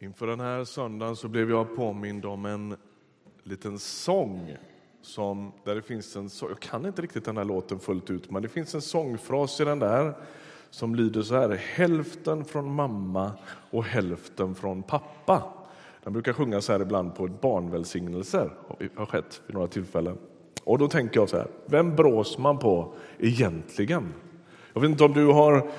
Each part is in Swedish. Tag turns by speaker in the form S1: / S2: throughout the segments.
S1: Inför den här söndagen så blev jag påmind om en liten sång som, där det finns en, jag kan inte riktigt den här låten fullt ut, men det finns en sångfras i den där som lyder så här, hälften från mamma och hälften från pappa. Den brukar sjungas här ibland på barnvälsignelser, har skett vid några tillfällen. Och då tänker jag så här, vem brås man på egentligen? Jag vet inte om du har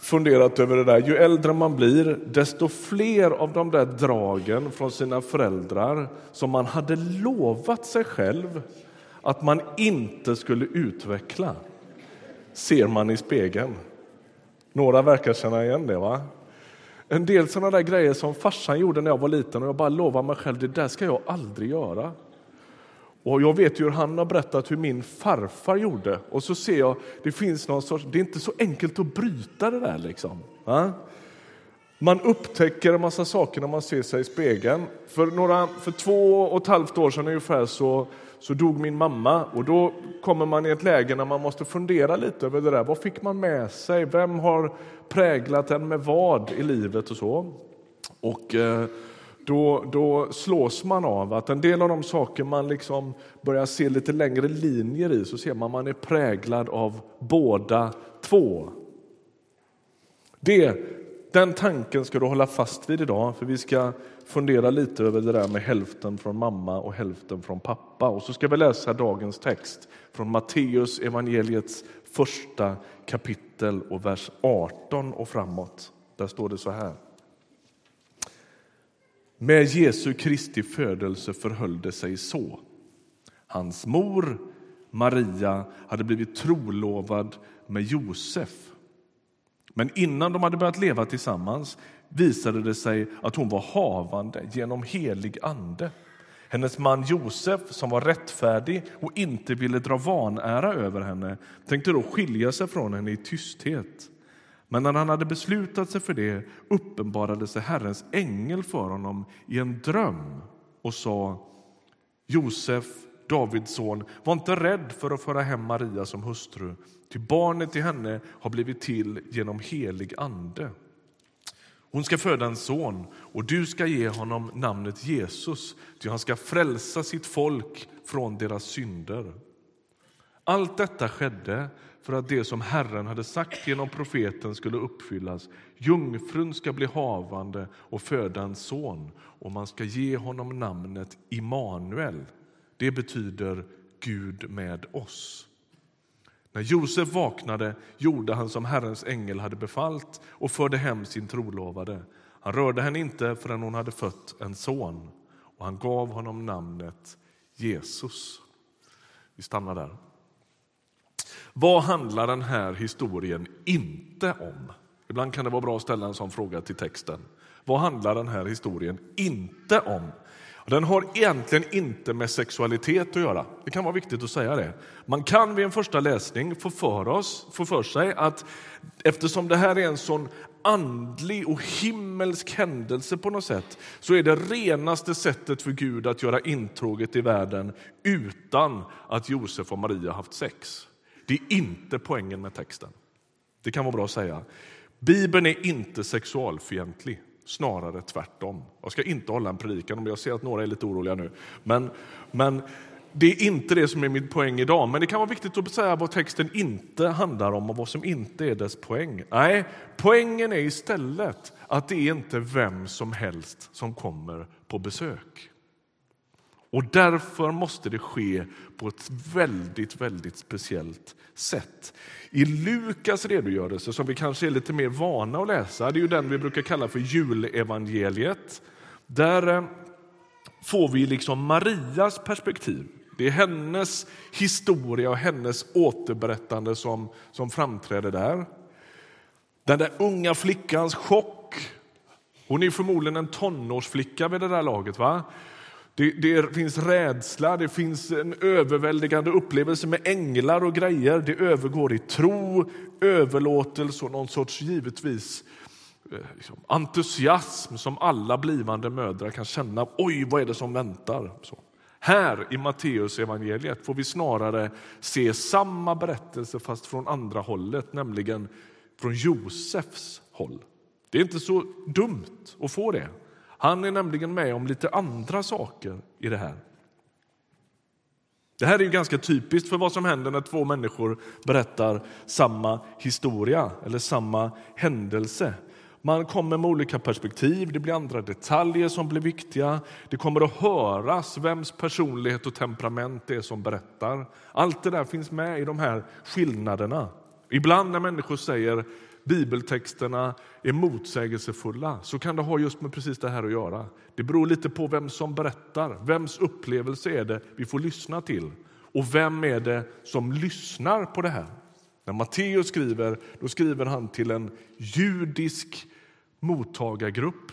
S1: funderat över det där. Ju äldre man blir, desto fler av de där dragen från sina föräldrar som man hade lovat sig själv att man inte skulle utveckla ser man i spegeln. Några verkar känna igen det. va? En del sådana där grejer som farsan gjorde när jag var liten och jag bara lovade mig själv det där ska jag aldrig göra. Och jag vet ju hur han har berättat hur min farfar gjorde. Och så ser jag, det finns någon sorts, det är inte så enkelt att bryta det där liksom. Va? Man upptäcker en massa saker när man ser sig i spegeln. För, några, för två och ett halvt år sedan ungefär så, så dog min mamma och då kommer man i ett läge när man måste fundera lite över det där. Vad fick man med sig? Vem har präglat en med vad i livet och så? Och... Eh, då, då slås man av att en del av de saker man liksom börjar se lite längre linjer i så ser man att man är präglad av båda två. Det, den tanken ska du hålla fast vid idag, för vi ska fundera lite över det där med hälften från mamma och hälften från pappa. Och så ska vi läsa dagens text från Matteus evangeliets första kapitel och vers 18 och framåt. Där står det så här. Med Jesu Kristi födelse förhöll det sig så. Hans mor Maria hade blivit trolovad med Josef. Men innan de hade börjat leva tillsammans visade det sig att hon var havande genom helig ande. Hennes man Josef, som var rättfärdig och inte ville dra vanära över henne tänkte då skilja sig från henne i tysthet. Men när han hade beslutat sig för det uppenbarade sig Herrens ängel för honom i en dröm och sa Josef, Davids son, var inte rädd för att föra hem Maria som hustru, ty barnet i henne har blivit till genom helig ande. Hon ska föda en son, och du ska ge honom namnet Jesus, ty han ska frälsa sitt folk från deras synder. Allt detta skedde för att det som Herren hade sagt genom profeten skulle uppfyllas. Jungfrun ska bli havande och föda en son och man ska ge honom namnet Immanuel. Det betyder Gud med oss. När Josef vaknade gjorde han som Herrens ängel hade befallt och förde hem sin trolovade. Han rörde henne inte förrän hon hade fött en son och han gav honom namnet Jesus. Vi stannar där. Vad handlar den här historien inte om? Ibland kan det vara bra att ställa en sån fråga till texten. Vad handlar den här historien inte om? Den har egentligen inte med sexualitet att göra. Det kan vara viktigt att säga det. Man kan vid en första läsning få för, oss, få för sig att eftersom det här är en sån andlig och himmelsk händelse på något sätt så är det renaste sättet för Gud att göra intråget i världen utan att Josef och Maria haft sex. Det är inte poängen med texten. Det kan vara bra att säga. Bibeln är inte sexualfientlig, snarare tvärtom. Jag ska inte hålla en predikan, om jag ser att några är lite oroliga nu. Men, men det är inte det som är min poäng idag. Men det kan vara viktigt att säga vad texten inte handlar om och vad som inte är dess poäng. Nej, poängen är istället att det är inte vem som helst som kommer på besök. Och därför måste det ske på ett väldigt, väldigt speciellt sätt. I Lukas redogörelse, som vi kanske är lite mer vana att läsa, det är ju den vi brukar kalla för julevangeliet. Där eh, får vi liksom Marias perspektiv. Det är hennes historia och hennes återberättande som, som framträder där. Den där unga flickans chock. Hon är förmodligen en tonårsflicka vid det där laget. va? Det, det, finns rädsla, det finns en överväldigande upplevelse med änglar och grejer. Det övergår i tro, överlåtelse och någon sorts givetvis eh, liksom, entusiasm som alla blivande mödrar kan känna. Oj, vad är det som väntar? Så. Här i Matteus evangeliet får vi snarare se samma berättelse fast från andra hållet, nämligen från Josefs håll. Det är inte så dumt att få det. Han är nämligen med om lite andra saker i det här. Det här är ganska typiskt för vad som händer när två människor berättar samma historia eller samma händelse. Man kommer med olika perspektiv, det blir andra detaljer som blir viktiga. Det kommer att höras vems personlighet och temperament det är som berättar. Allt det där finns med i de här skillnaderna. Ibland när människor säger bibeltexterna är motsägelsefulla så kan det ha just med precis det här att göra. Det beror lite på vem som berättar. Vems upplevelse är det vi får lyssna till? Och vem är det som lyssnar på det här? När Matteus skriver, då skriver han till en judisk mottagargrupp.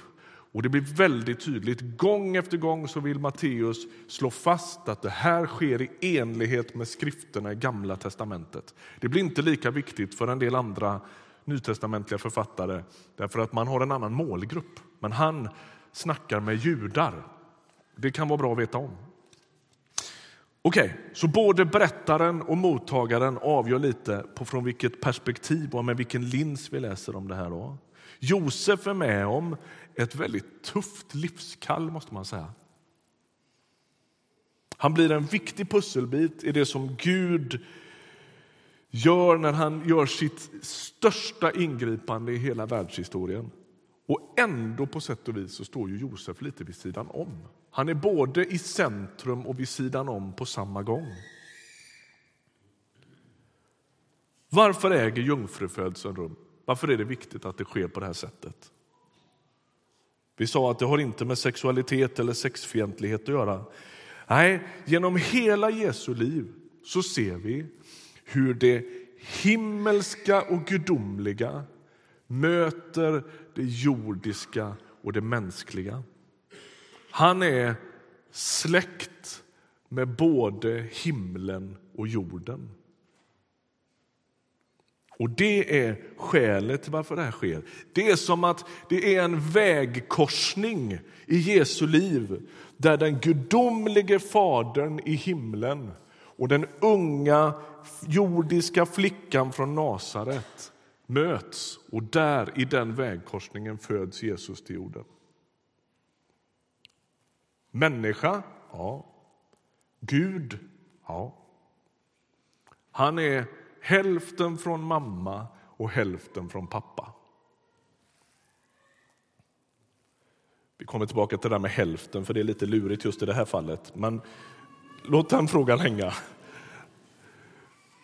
S1: Och Det blir väldigt tydligt. Gång efter gång så vill Matteus slå fast att det här sker i enlighet med skrifterna i Gamla testamentet. Det blir inte lika viktigt för en del andra nytestamentliga författare därför att man har en annan målgrupp. Men han snackar med judar. Det kan vara bra att veta om. Okej, okay, så både berättaren och mottagaren avgör lite på från vilket perspektiv och med vilken lins vi läser om det här. Då. Josef är med om ett väldigt tufft livskall, måste man säga. Han blir en viktig pusselbit i det som Gud gör när han gör sitt största ingripande i hela världshistorien. Och ändå på sätt och vis så står ju Josef lite vid sidan om. Han är både i centrum och vid sidan om på samma gång. Varför äger jungfrufödseln rum? Varför är det viktigt att det sker på det här sättet? Vi sa att det har inte med sexualitet eller sexfientlighet att göra. Nej, genom hela Jesu liv så ser vi hur det himmelska och gudomliga möter det jordiska och det mänskliga. Han är släkt med både himlen och jorden. Och Det är skälet till varför det här sker. Det är som att det är en vägkorsning i Jesu liv där den gudomlige Fadern i himlen och den unga jordiska flickan från Nasaret möts. Och där, i den vägkorsningen, föds Jesus till jorden. Människa? Ja. Gud? Ja. Han är hälften från mamma och hälften från pappa. Vi kommer tillbaka till det där med hälften, för det är lite lurigt just i det här fallet. Men låt den frågan hänga.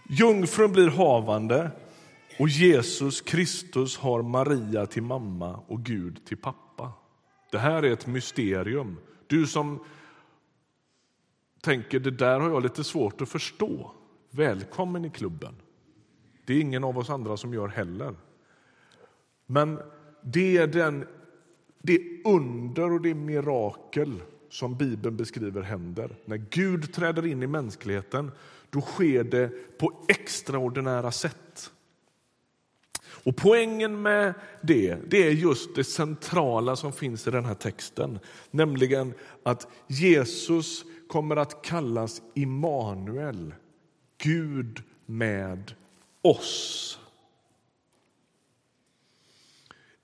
S1: Jungfrun blir havande och Jesus Kristus har Maria till mamma och Gud till pappa. Det här är ett mysterium. Du som tänker det där har jag lite svårt att förstå. Välkommen i klubben. Det är ingen av oss andra som gör heller. Men det är den, det under och det mirakel som Bibeln beskriver händer. När Gud träder in i mänskligheten då sker det på extraordinära sätt. Och Poängen med det, det är just det centrala som finns i den här texten. Nämligen att Jesus kommer att kallas Immanuel, Gud med oss.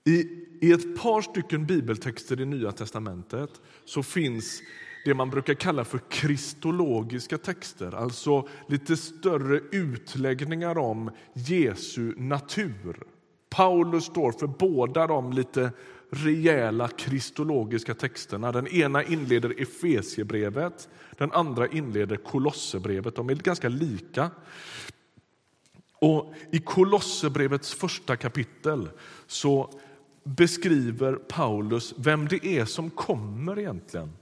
S1: I, i ett par stycken bibeltexter i Nya testamentet så finns det man brukar kalla för kristologiska texter, alltså lite större utläggningar om Jesu natur. Paulus står för båda de lite rejäla kristologiska texterna. Den ena inleder Efesiebrevet, den andra inleder Kolosserbrevet. De är ganska lika. Och I Kolosserbrevets första kapitel så beskriver Paulus vem det är som kommer egentligen.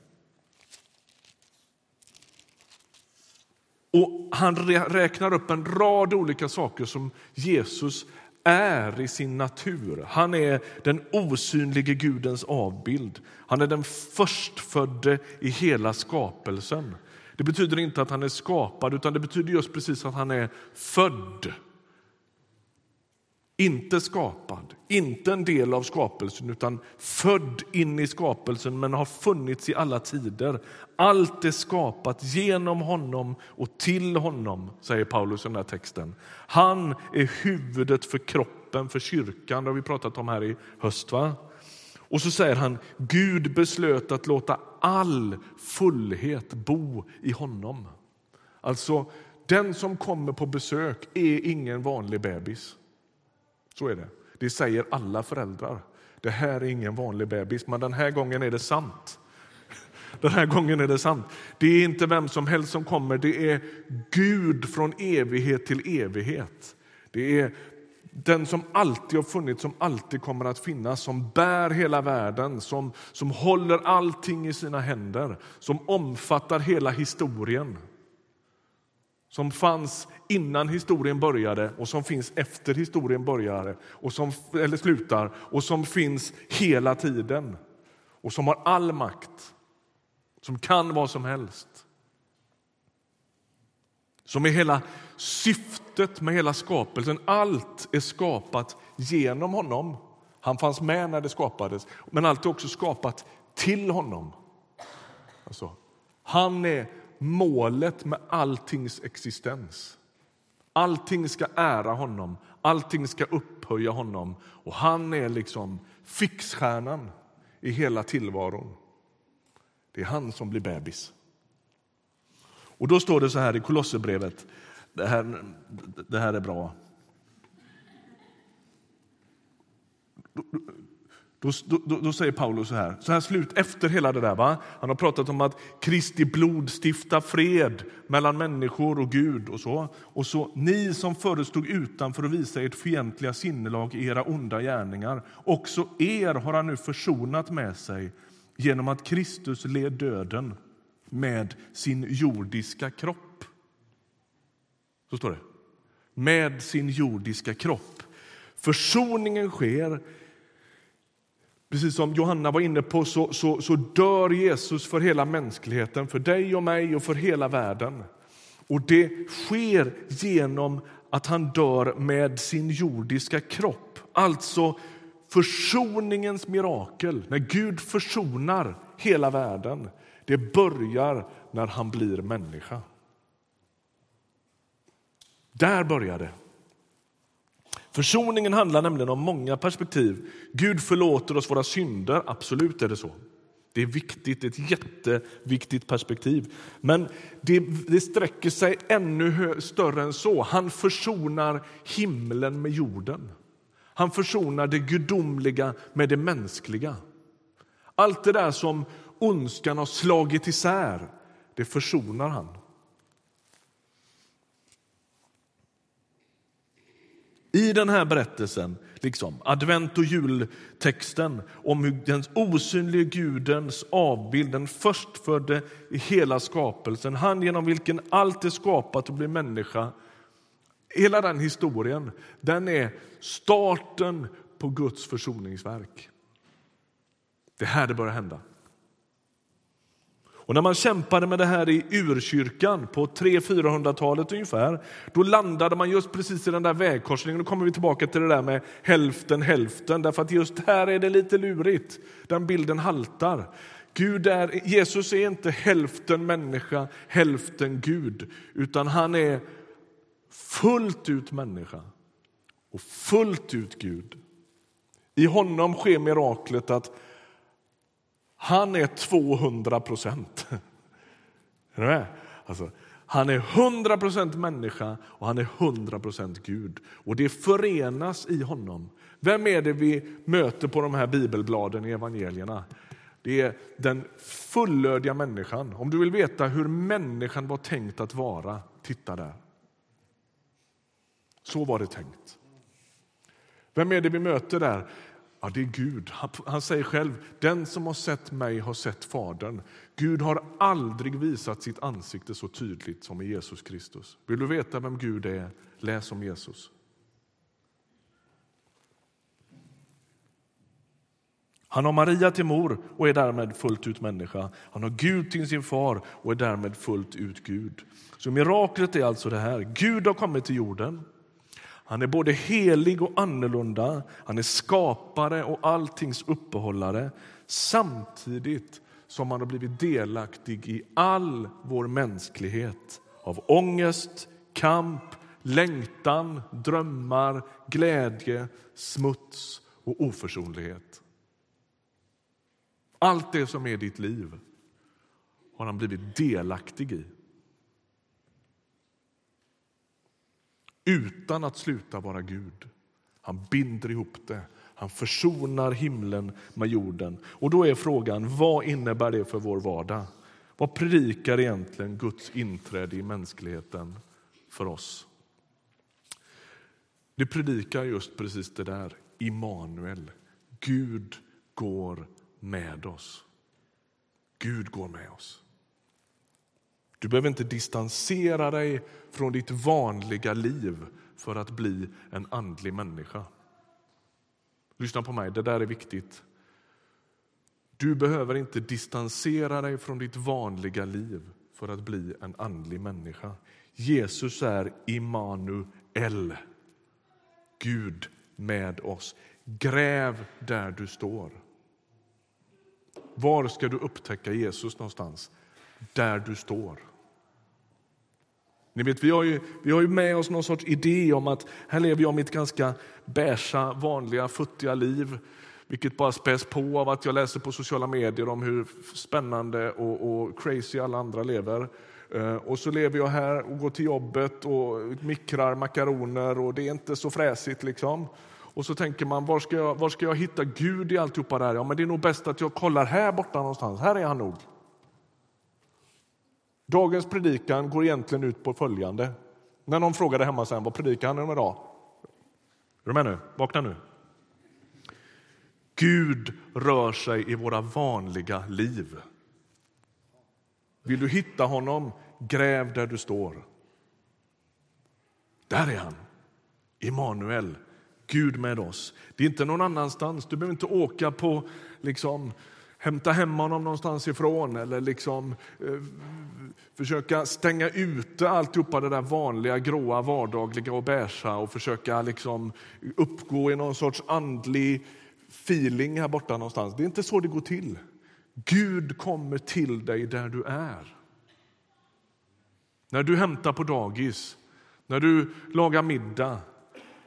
S1: Och Han räknar upp en rad olika saker som Jesus är i sin natur. Han är den osynlige Gudens avbild. Han är den förstfödde i hela skapelsen. Det betyder inte att han är skapad, utan det betyder just precis att han är född. Inte skapad, inte en del av skapelsen utan född in i skapelsen men har funnits i alla tider. Allt är skapat genom honom och till honom, säger Paulus i den här texten. Han är huvudet för kroppen, för kyrkan, det har vi pratat om här i höst. Va? Och så säger han, Gud beslöt att låta all fullhet bo i honom. Alltså, den som kommer på besök är ingen vanlig bebis. Så är det. Det säger alla föräldrar. Det här är ingen vanlig bebis, men den här gången är det sant. Den här gången är det sant. Det är inte vem som helst som kommer, det är Gud från evighet till evighet. Det är den som alltid har funnits, som alltid kommer att finnas, som bär hela världen, som, som håller allting i sina händer, som omfattar hela historien. Som fanns innan historien började och som finns efter historien började och som, eller slutar och som finns hela tiden och som har all makt, som kan vad som helst. Som är hela syftet med hela skapelsen. Allt är skapat genom honom. Han fanns med när det skapades, men allt är också skapat till honom. Alltså, han är målet med alltings existens. Allting ska ära honom, allting ska upphöja honom och han är liksom fixstjärnan i hela tillvaron. Det är han som blir bebis. Och då står det så här i Kolosserbrevet. Det här, det här är bra. Då, då, då, säger Paulus så här, så här slut efter hela det där. Va? Han har pratat om att Kristi blod stiftar fred mellan människor och Gud. och så. Och så Ni som förut stod utanför att visa ert fientliga sinnelag i era onda gärningar, också er har han nu försonat med sig genom att Kristus led döden med sin jordiska kropp. Så står det. Med sin jordiska kropp. Försoningen sker Precis som Johanna var inne på så, så, så, dör Jesus för hela mänskligheten, för dig och mig och för hela världen. Och det sker genom att han dör med sin jordiska kropp. Alltså försoningens mirakel, när Gud försonar hela världen. Det börjar när han blir människa. Där börjar det. Försoningen handlar nämligen om många perspektiv. Gud förlåter oss våra synder, absolut är det så. Det är viktigt, ett jätteviktigt perspektiv. Men det, det sträcker sig ännu större än så. Han försonar himlen med jorden. Han försonar det gudomliga med det mänskliga. Allt det där som ondskan har slagit isär, det försonar han. I den här berättelsen, liksom, advent och jultexten om hur den osynlige Gudens avbild, den förstfödde i hela skapelsen, han genom vilken allt är skapat och blir människa. Hela den historien den är starten på Guds försoningsverk. Det är här det börjar hända. Och när man kämpade med det här i urkyrkan på 300-400-talet ungefär, då landade man just precis i den där vägkorsningen. Då kommer vi tillbaka till det där med hälften hälften, därför att just här är det lite lurigt. Den bilden haltar. Gud är, Jesus är inte hälften människa, hälften Gud, utan han är fullt ut människa och fullt ut Gud. I honom sker miraklet att han är 200 procent. Alltså, han är 100 procent människa och han är 100 procent Gud. Och det förenas i honom. Vem är det vi möter på de här bibelbladen i evangelierna? Det är den fullödiga människan. Om du vill veta hur människan var tänkt att vara, titta där. Så var det tänkt. Vem är det vi möter där? Ja, det är Gud. Han, säger själv, den som har sett mig har sett Fadern. Gud har aldrig visat sitt ansikte så tydligt som i Jesus Kristus. Vill du veta vem Gud är, läs om Jesus. Han har Maria till mor och är därmed fullt ut människa. Han har Gud till sin far och är därmed fullt ut Gud. Så miraklet är alltså det här. Gud har kommit till jorden. Han är både helig och annorlunda. Han är skapare och alltings uppehållare samtidigt som han har blivit delaktig i all vår mänsklighet av ångest, kamp, längtan, drömmar, glädje, smuts och oförsonlighet. Allt det som är ditt liv har han blivit delaktig i. Utan att sluta vara Gud. Han binder ihop det. Han försonar himlen med jorden. Och då är frågan, vad innebär det för vår vardag? Vad predikar egentligen Guds inträde i mänskligheten för oss? Det predikar just precis det där, Immanuel. Gud går med oss. Gud går med oss. Du behöver inte distansera dig från ditt vanliga liv för att bli en andlig människa. Lyssna på mig, det där är viktigt. Du behöver inte distansera dig från ditt vanliga liv för att bli en andlig människa. Jesus är Immanuel, Gud med oss. Gräv där du står. Var ska du upptäcka Jesus någonstans? Där du står. Ni vet, vi, har ju, vi har ju med oss någon sorts idé om att här lever jag mitt ganska beiga, vanliga, futtiga liv vilket bara späs på av att jag läser på sociala medier om hur spännande och, och crazy alla andra lever. Eh, och så lever jag här och går till jobbet och mikrar makaroner och det är inte så fräsigt. Liksom. Och så tänker man, var ska, jag, var ska jag hitta Gud i alltihopa det här? Ja, men det är nog bäst att jag kollar här borta någonstans. Här är han nog. Dagens predikan går egentligen ut på följande. När någon frågade hemma sen, vad predikar han om idag? Är du med nu? Vakna nu. Gud rör sig i våra vanliga liv. Vill du hitta honom, gräv där du står. Där är han, Immanuel, Gud med oss. Det är inte någon annanstans. Du behöver inte åka på liksom, hämta hem honom någonstans ifrån eller liksom, eh, försöka stänga ute alltihopa det där vanliga, gråa, vardagliga och beiga och försöka liksom uppgå i någon sorts andlig feeling här borta någonstans. Det är inte så det går till. Gud kommer till dig där du är. När du hämtar på dagis, när du lagar middag,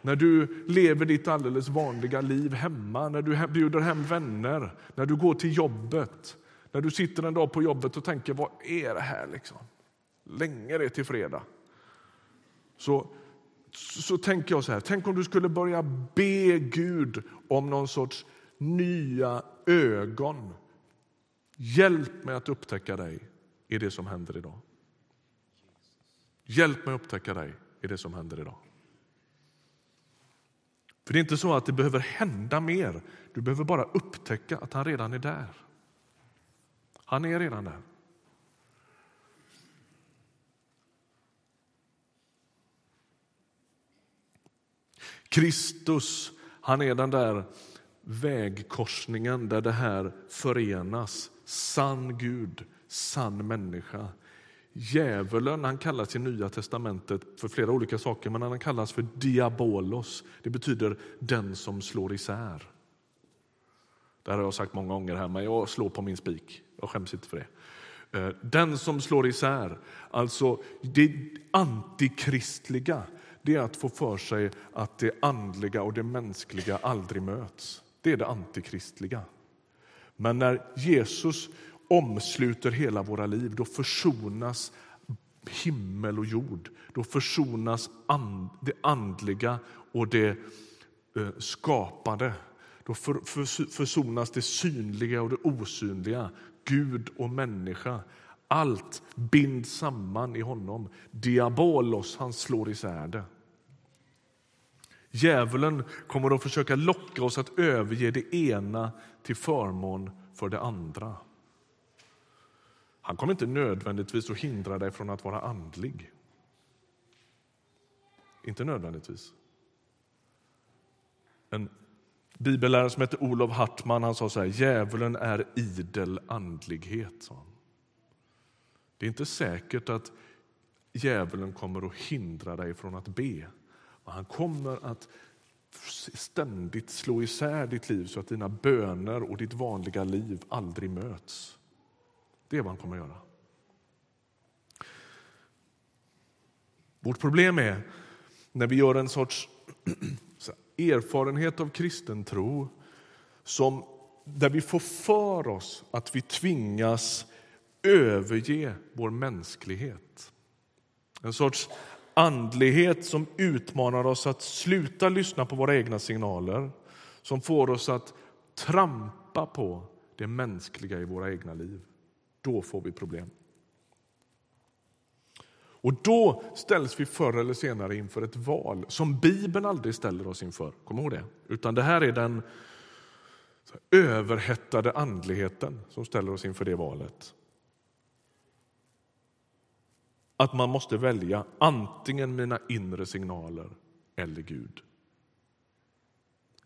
S1: när du lever ditt alldeles vanliga liv hemma, när du bjuder hem vänner, när du går till jobbet, när du sitter en dag på jobbet och tänker vad är det här liksom? Länge är det till fredag. Så, så tänker jag så här, tänk om du skulle börja be Gud om någon sorts nya ögon. Hjälp mig att upptäcka dig i det som händer idag. Hjälp mig att upptäcka dig i det som händer idag. För det är inte så att det behöver hända mer. Du behöver bara upptäcka att han redan är där. Han är redan där. Kristus, han är den där vägkorsningen där det här förenas. Sann Gud, sann människa. Djävulen han kallas i Nya testamentet för flera olika saker, men han kallas för diabolos. Det betyder den som slår isär. Det här har jag sagt många gånger här, men jag slår på min spik. Jag skäms inte för det. Eh, den som slår isär, alltså det antikristliga det är att få för sig att det andliga och det mänskliga aldrig möts. Det är det antikristliga. Men när Jesus omsluter hela våra liv, då försonas himmel och jord. Då försonas and, det andliga och det eh, skapade. Då för, för, försonas det synliga och det osynliga, Gud och människa. Allt binds samman i honom. Diabolos, han slår isär det. Djävulen kommer att försöka locka oss att överge det ena till förmån för det andra. Han kommer inte nödvändigtvis att hindra dig från att vara andlig. Inte nödvändigtvis. En bibellärare som heter Olof Hartman han sa så här, djävulen är idel andlighet. Sa han. Det är inte säkert att djävulen kommer att hindra dig från att be. Han kommer att ständigt slå isär ditt liv så att dina böner och ditt vanliga liv aldrig möts. Det är vad han kommer att göra. Vårt problem är när vi gör en sorts erfarenhet av kristen tro som där vi får för oss att vi tvingas överge vår mänsklighet. En sorts andlighet som utmanar oss att sluta lyssna på våra egna signaler som får oss att trampa på det mänskliga i våra egna liv. Då får vi problem. Och då ställs vi förr eller senare inför ett val som Bibeln aldrig ställer oss inför. Kom ihåg det. Utan det här är den överhettade andligheten som ställer oss inför det valet. Att man måste välja antingen mina inre signaler eller Gud.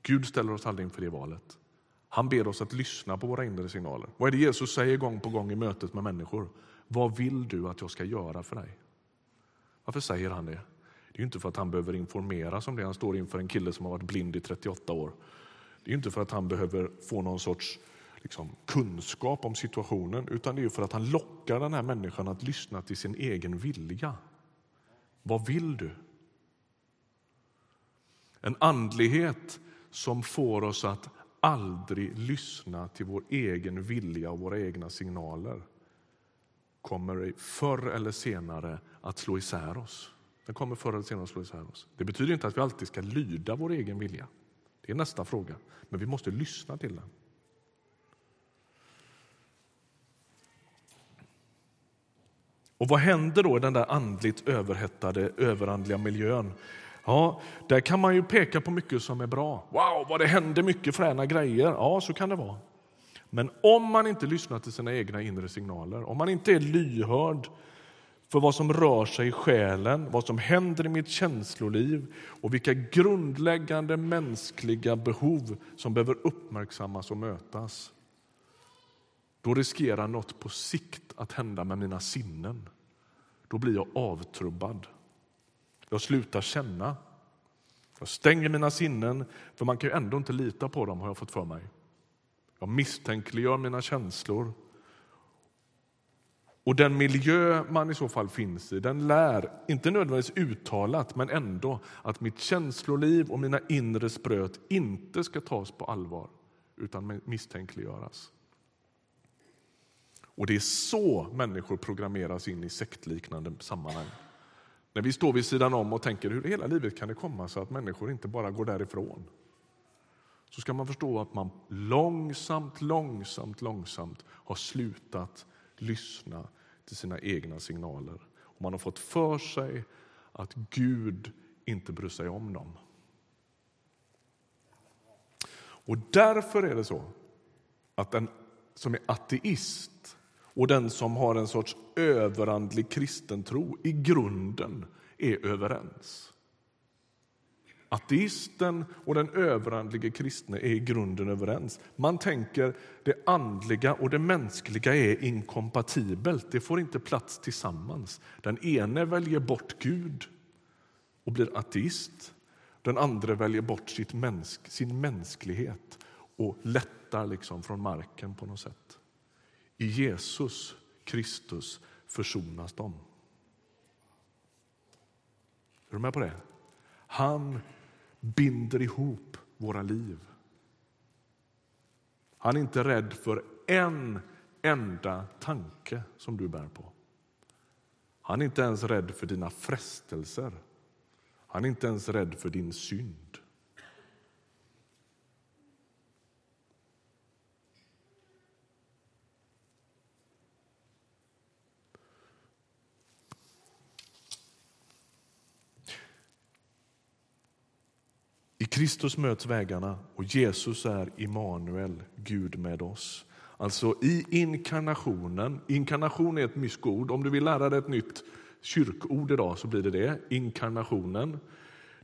S1: Gud ställer oss aldrig inför det valet. Han ber oss att lyssna på våra inre signaler. Vad är det Jesus säger gång på gång i mötet med människor? Vad vill du att jag ska göra för dig? Varför säger han det? Det är inte för att han behöver informeras om det. Han står inför en kille som har varit blind i 38 år. Det är inte för att han behöver få någon sorts liksom, kunskap om situationen utan det är för att han lockar den här människan att lyssna till sin egen vilja. Vad vill du? En andlighet som får oss att aldrig lyssna till vår egen vilja och våra egna signaler kommer förr eller senare att slå isär oss. Den kommer förr eller senare att slå isär oss. Det betyder inte att vi alltid ska lyda vår egen vilja. Det är nästa fråga. Men vi måste lyssna till den. Och vad händer då i den där andligt överhettade, överandliga miljön? Ja, där kan man ju peka på mycket som är bra. Wow, vad det händer mycket fräna grejer. Ja, så kan det vara. Men om man inte lyssnar till sina egna inre signaler, om man inte är lyhörd för vad som rör sig i själen, vad som händer i mitt känsloliv och vilka grundläggande mänskliga behov som behöver uppmärksammas och mötas. Då riskerar något på sikt att hända med mina sinnen. Då blir jag avtrubbad. Jag slutar känna. Jag stänger mina sinnen, för man kan ju ändå inte lita på dem har jag fått för mig. Jag misstänkliggör mina känslor. Och den miljö man i så fall finns i, den lär, inte nödvändigtvis uttalat, men ändå att mitt känsloliv och mina inre spröt inte ska tas på allvar, utan misstänkliggöras. Och det är så människor programmeras in i sektliknande sammanhang. När vi står vid sidan om och tänker hur hela livet kan det komma sig att människor inte bara går därifrån så ska man förstå att man långsamt, långsamt, långsamt har slutat lyssna till sina egna signaler. Och man har fått för sig att Gud inte bryr sig om dem. Och därför är det så att den som är ateist och den som har en sorts överandlig kristen tro i grunden är överens. Ateisten och den överandlige kristne är i grunden överens. Man tänker det andliga och det mänskliga är inkompatibelt. Det får inte plats tillsammans. Den ene väljer bort Gud och blir ateist. Den andra väljer bort sitt mänsk, sin mänsklighet och lättar liksom från marken på något sätt. I Jesus Kristus försonas de. Är du med på det? Han binder ihop våra liv. Han är inte rädd för en enda tanke som du bär på. Han är inte ens rädd för dina frestelser. Han är inte ens rädd för din synd. Kristus möts vägarna och Jesus är Immanuel, Gud med oss. Alltså i inkarnationen, inkarnation är ett myskord. Om du vill lära dig ett nytt kyrkord idag så blir det det, inkarnationen.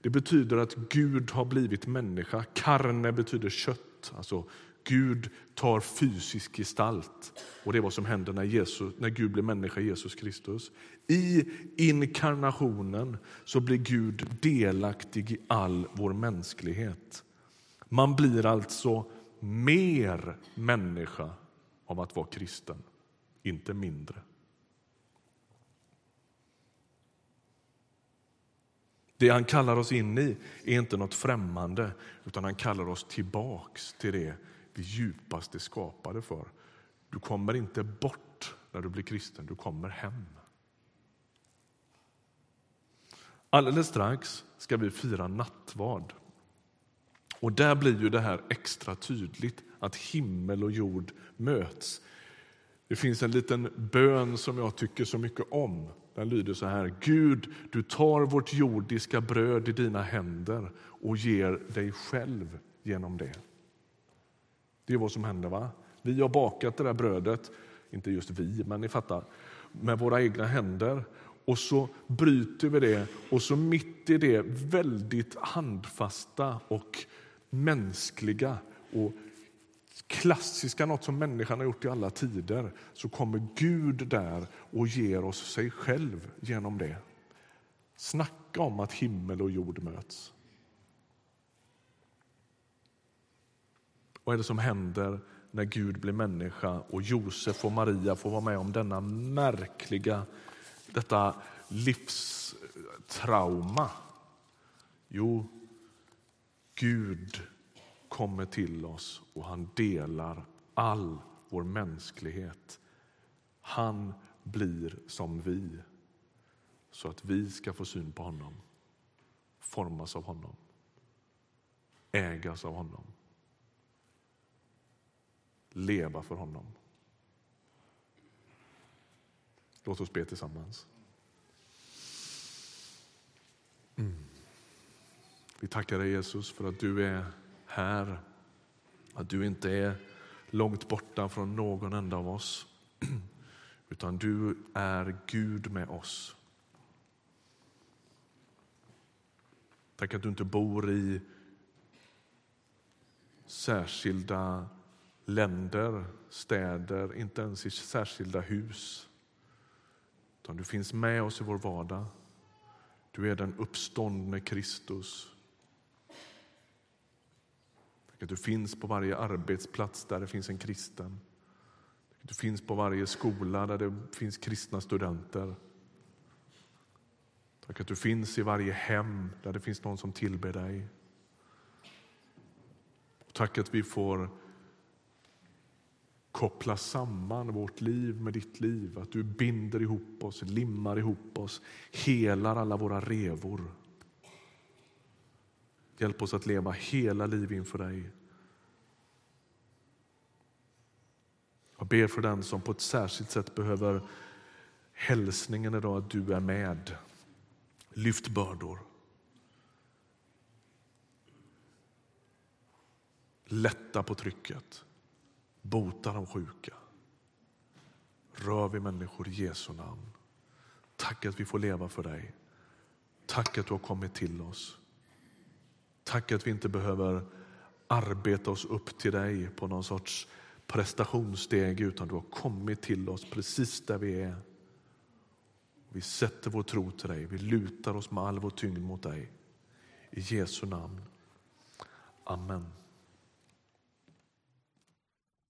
S1: Det betyder att Gud har blivit människa. Karne betyder kött, alltså Gud tar fysisk gestalt. Och Det är vad som händer när, Jesus, när Gud blir människa, Jesus Kristus. I inkarnationen så blir Gud delaktig i all vår mänsklighet. Man blir alltså mer människa av att vara kristen, inte mindre. Det han kallar oss in i är inte något främmande utan han kallar oss tillbaks till det det djupaste skapade för. Du kommer inte bort när du blir kristen, du kommer hem. Alldeles strax ska vi fira nattvard. Och där blir ju det här extra tydligt, att himmel och jord möts. Det finns en liten bön som jag tycker så mycket om. Den lyder så här. Gud, du tar vårt jordiska bröd i dina händer och ger dig själv genom det. Det är vad som händer. va? Vi har bakat det där brödet, inte just vi, men ni fattar, med våra egna händer. Och så bryter vi det och så mitt i det väldigt handfasta och mänskliga och klassiska, något som människan har gjort i alla tider, så kommer Gud där och ger oss sig själv genom det. Snacka om att himmel och jord möts. Vad är det som händer när Gud blir människa och Josef och Maria får vara med om denna märkliga, detta livstrauma? Jo, Gud kommer till oss och han delar all vår mänsklighet. Han blir som vi, så att vi ska få syn på honom, formas av honom, ägas av honom, leva för honom. Låt oss be tillsammans. Mm. Vi tackar dig Jesus för att du är här. Att du inte är långt borta från någon enda av oss. Utan du är Gud med oss. Tack att du inte bor i särskilda länder, städer, inte ens i särskilda hus. Utan du finns med oss i vår vardag. Du är den uppståndne Kristus. Att du finns på varje arbetsplats där det finns en kristen. Du finns på varje skola där det finns kristna studenter. Tack att du finns i varje hem där det finns någon som tillber dig. Och tack att vi får koppla samman vårt liv med ditt liv. Att du binder ihop oss, limmar ihop oss, helar alla våra revor. Hjälp oss att leva hela liv inför dig. Jag ber för den som på ett särskilt sätt behöver hälsningen idag att du är med. Lyft bördor. Lätta på trycket. Bota de sjuka. Rör vid människor i Jesu namn. Tack att vi får leva för dig. Tack att du har kommit till oss. Tack att vi inte behöver arbeta oss upp till dig på någon sorts prestationssteg utan du har kommit till oss precis där vi är. Vi sätter vår tro till dig, vi lutar oss med all vår tyngd mot dig. I Jesu namn. Amen.